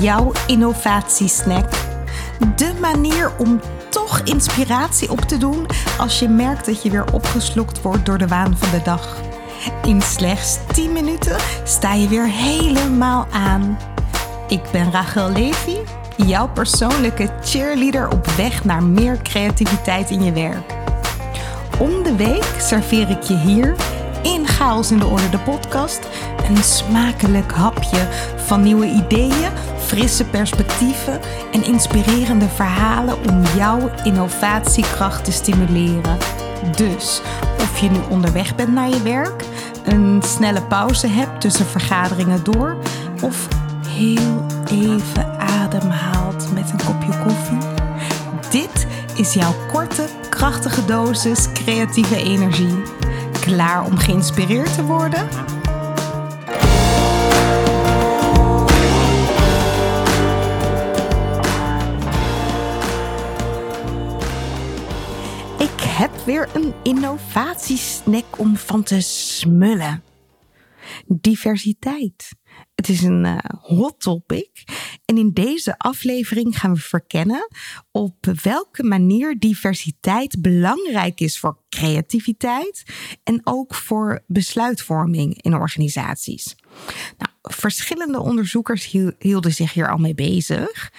jouw innovatiesnack. De manier om toch inspiratie op te doen als je merkt dat je weer opgeslokt wordt door de waan van de dag. In slechts 10 minuten sta je weer helemaal aan. Ik ben Rachel Levy, jouw persoonlijke cheerleader op weg naar meer creativiteit in je werk. Om de week serveer ik je hier in Chaos in de Orde, de podcast, een smakelijk hapje van nieuwe ideeën, frisse perspectieven en inspirerende verhalen om jouw innovatiekracht te stimuleren. Dus of je nu onderweg bent naar je werk, een snelle pauze hebt tussen vergaderingen door of heel even ademhaalt met een kopje koffie. Dit is jouw korte, krachtige dosis creatieve energie. Klaar om geïnspireerd te worden? Weer een innovatiesnack om van te smullen. Diversiteit. Het is een uh, hot topic. En in deze aflevering gaan we verkennen op welke manier diversiteit belangrijk is voor creativiteit en ook voor besluitvorming in organisaties. Nou, verschillende onderzoekers hielden zich hier al mee bezig,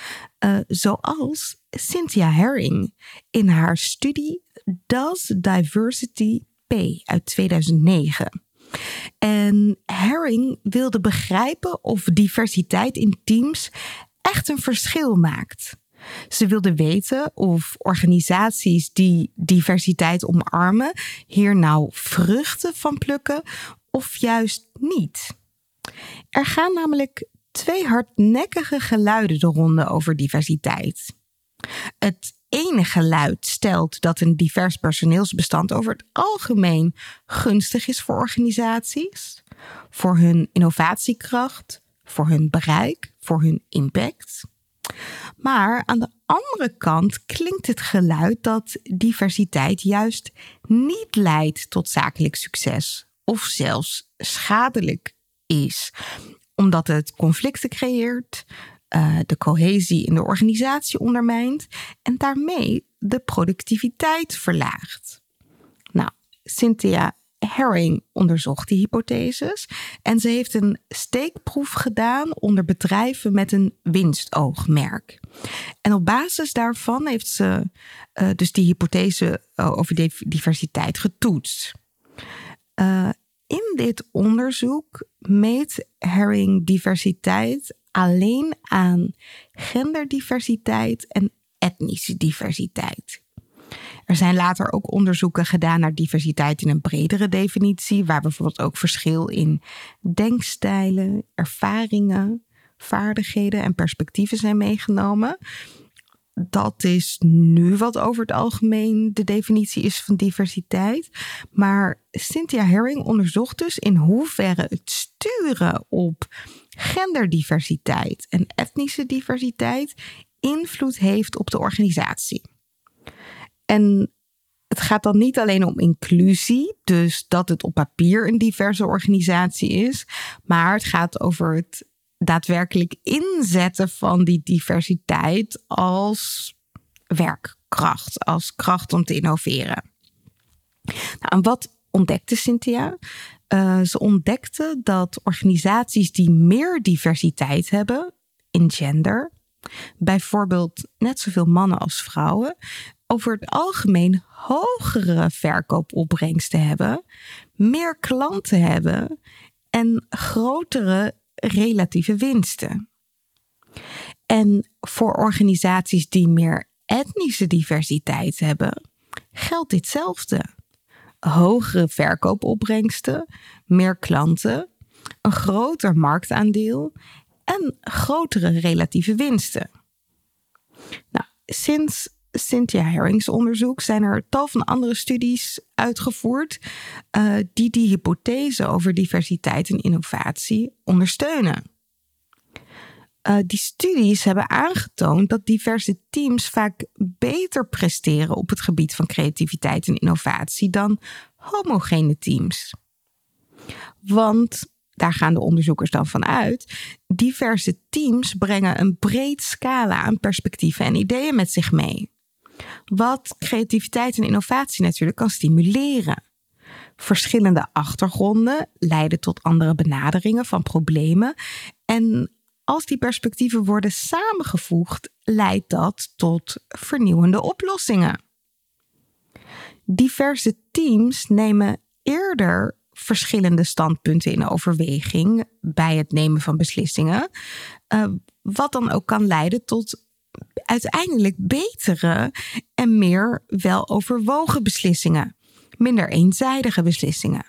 uh, zoals Cynthia Herring in haar studie Does Diversity Pay uit 2009. En Herring wilde begrijpen of diversiteit in teams echt een verschil maakt. Ze wilde weten of organisaties die diversiteit omarmen hier nou vruchten van plukken of juist niet. Er gaan namelijk twee hardnekkige geluiden de ronde over diversiteit. Het ene geluid stelt dat een divers personeelsbestand over het algemeen gunstig is voor organisaties, voor hun innovatiekracht, voor hun bereik, voor hun impact. Maar aan de andere kant klinkt het geluid dat diversiteit juist niet leidt tot zakelijk succes of zelfs schadelijk is, omdat het conflicten creëert, uh, de cohesie in de organisatie ondermijnt en daarmee de productiviteit verlaagt. Nou, Cynthia Herring onderzocht die hypotheses en ze heeft een steekproef gedaan onder bedrijven met een winstoogmerk. En op basis daarvan heeft ze uh, dus die hypothese uh, over diversiteit getoetst. In dit onderzoek meet Herring diversiteit alleen aan genderdiversiteit en etnische diversiteit. Er zijn later ook onderzoeken gedaan naar diversiteit in een bredere definitie, waar bijvoorbeeld ook verschil in denkstijlen, ervaringen, vaardigheden en perspectieven zijn meegenomen. Dat is nu wat over het algemeen de definitie is van diversiteit. Maar Cynthia Herring onderzocht dus in hoeverre het sturen op genderdiversiteit en etnische diversiteit invloed heeft op de organisatie. En het gaat dan niet alleen om inclusie, dus dat het op papier een diverse organisatie is, maar het gaat over het daadwerkelijk inzetten van die diversiteit als werkkracht, als kracht om te innoveren. Nou, en wat ontdekte Cynthia? Uh, ze ontdekte dat organisaties die meer diversiteit hebben in gender, bijvoorbeeld net zoveel mannen als vrouwen, over het algemeen hogere verkoopopbrengsten hebben, meer klanten hebben en grotere relatieve winsten. En voor organisaties die meer etnische diversiteit hebben, geldt ditzelfde. Hogere verkoopopbrengsten, meer klanten, een groter marktaandeel en grotere relatieve winsten. Nou, sinds Cynthia Herrings onderzoek zijn er tal van andere studies uitgevoerd uh, die die hypothese over diversiteit en innovatie ondersteunen. Uh, die studies hebben aangetoond dat diverse teams vaak beter presteren op het gebied van creativiteit en innovatie dan homogene teams. Want daar gaan de onderzoekers dan van uit, diverse teams brengen een breed scala aan perspectieven en ideeën met zich mee. Wat creativiteit en innovatie natuurlijk kan stimuleren. Verschillende achtergronden leiden tot andere benaderingen van problemen. En als die perspectieven worden samengevoegd, leidt dat tot vernieuwende oplossingen. Diverse teams nemen eerder verschillende standpunten in overweging bij het nemen van beslissingen, uh, wat dan ook kan leiden tot uiteindelijk betere en meer weloverwogen beslissingen, minder eenzijdige beslissingen.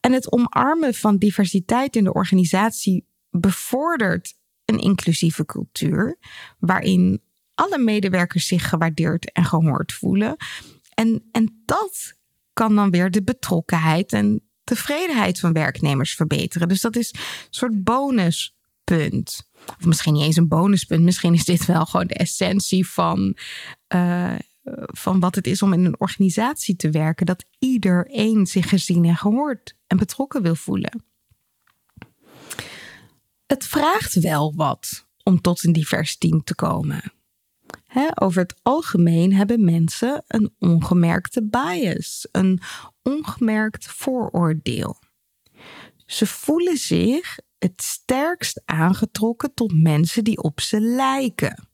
En het omarmen van diversiteit in de organisatie bevordert een inclusieve cultuur, waarin alle medewerkers zich gewaardeerd en gehoord voelen. En, en dat kan dan weer de betrokkenheid en tevredenheid van werknemers verbeteren. Dus dat is een soort bonuspunt. Of misschien niet eens een bonuspunt. Misschien is dit wel gewoon de essentie van, uh, van wat het is om in een organisatie te werken. Dat iedereen zich gezien en gehoord en betrokken wil voelen. Het vraagt wel wat om tot een divers team te komen over het algemeen hebben mensen een ongemerkte bias, een ongemerkt vooroordeel. Ze voelen zich het sterkst aangetrokken tot mensen die op ze lijken.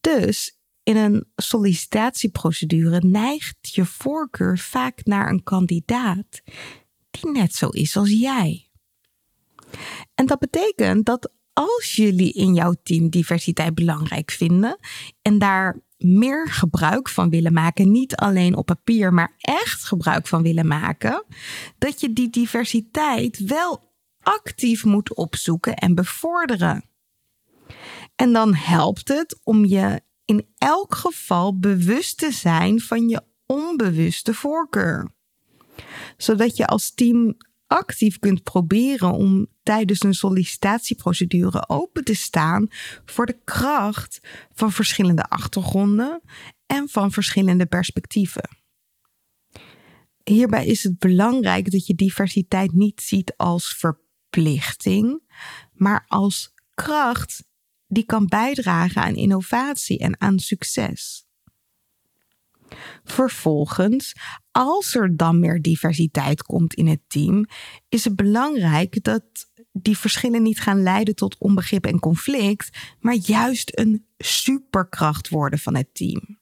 Dus in een sollicitatieprocedure neigt je voorkeur vaak naar een kandidaat die net zo is als jij. En dat betekent dat als jullie in jouw team diversiteit belangrijk vinden en daar meer gebruik van willen maken, niet alleen op papier, maar echt gebruik van willen maken, dat je die diversiteit wel actief moet opzoeken en bevorderen. En dan helpt het om je in elk geval bewust te zijn van je onbewuste voorkeur. Zodat je als team actief kunt proberen om tijdens een sollicitatieprocedure open te staan voor de kracht van verschillende achtergronden en van verschillende perspectieven. Hierbij is het belangrijk dat je diversiteit niet ziet als verplichting, maar als kracht die kan bijdragen aan innovatie en aan succes. Vervolgens, als er dan meer diversiteit komt in het team, is het belangrijk dat die verschillen niet gaan leiden tot onbegrip en conflict, maar juist een superkracht worden van het team.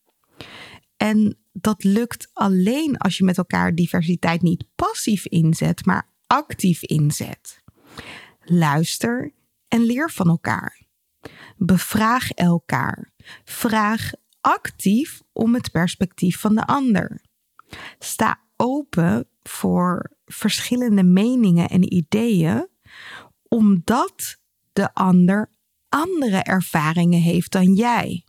En dat lukt alleen als je met elkaar diversiteit niet passief inzet, maar actief inzet. Luister en leer van elkaar. Bevraag elkaar. Vraag actief om het perspectief van de ander. Sta open voor verschillende meningen en ideeën, omdat de ander andere ervaringen heeft dan jij.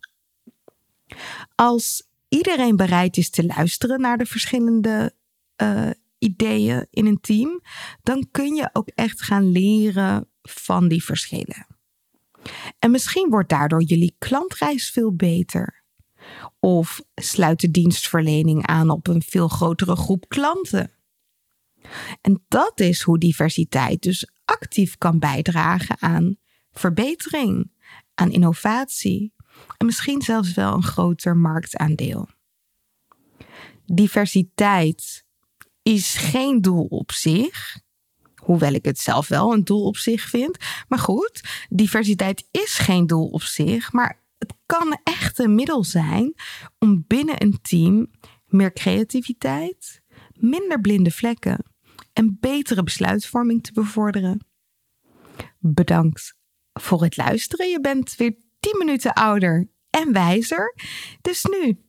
Als iedereen bereid is te luisteren naar de verschillende uh, ideeën in een team, dan kun je ook echt gaan leren van die verschillen. En misschien wordt daardoor jullie klantreis veel beter. Of sluit de dienstverlening aan op een veel grotere groep klanten. En dat is hoe diversiteit dus actief kan bijdragen aan verbetering, aan innovatie en misschien zelfs wel een groter marktaandeel. Diversiteit is geen doel op zich, hoewel ik het zelf wel een doel op zich vind. Maar goed, diversiteit is geen doel op zich, maar het kan echt een middel zijn om binnen een team meer creativiteit, minder blinde vlekken en betere besluitvorming te bevorderen. Bedankt voor het luisteren. Je bent weer 10 minuten ouder en wijzer. Dus nu,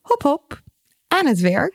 hop hop, aan het werk.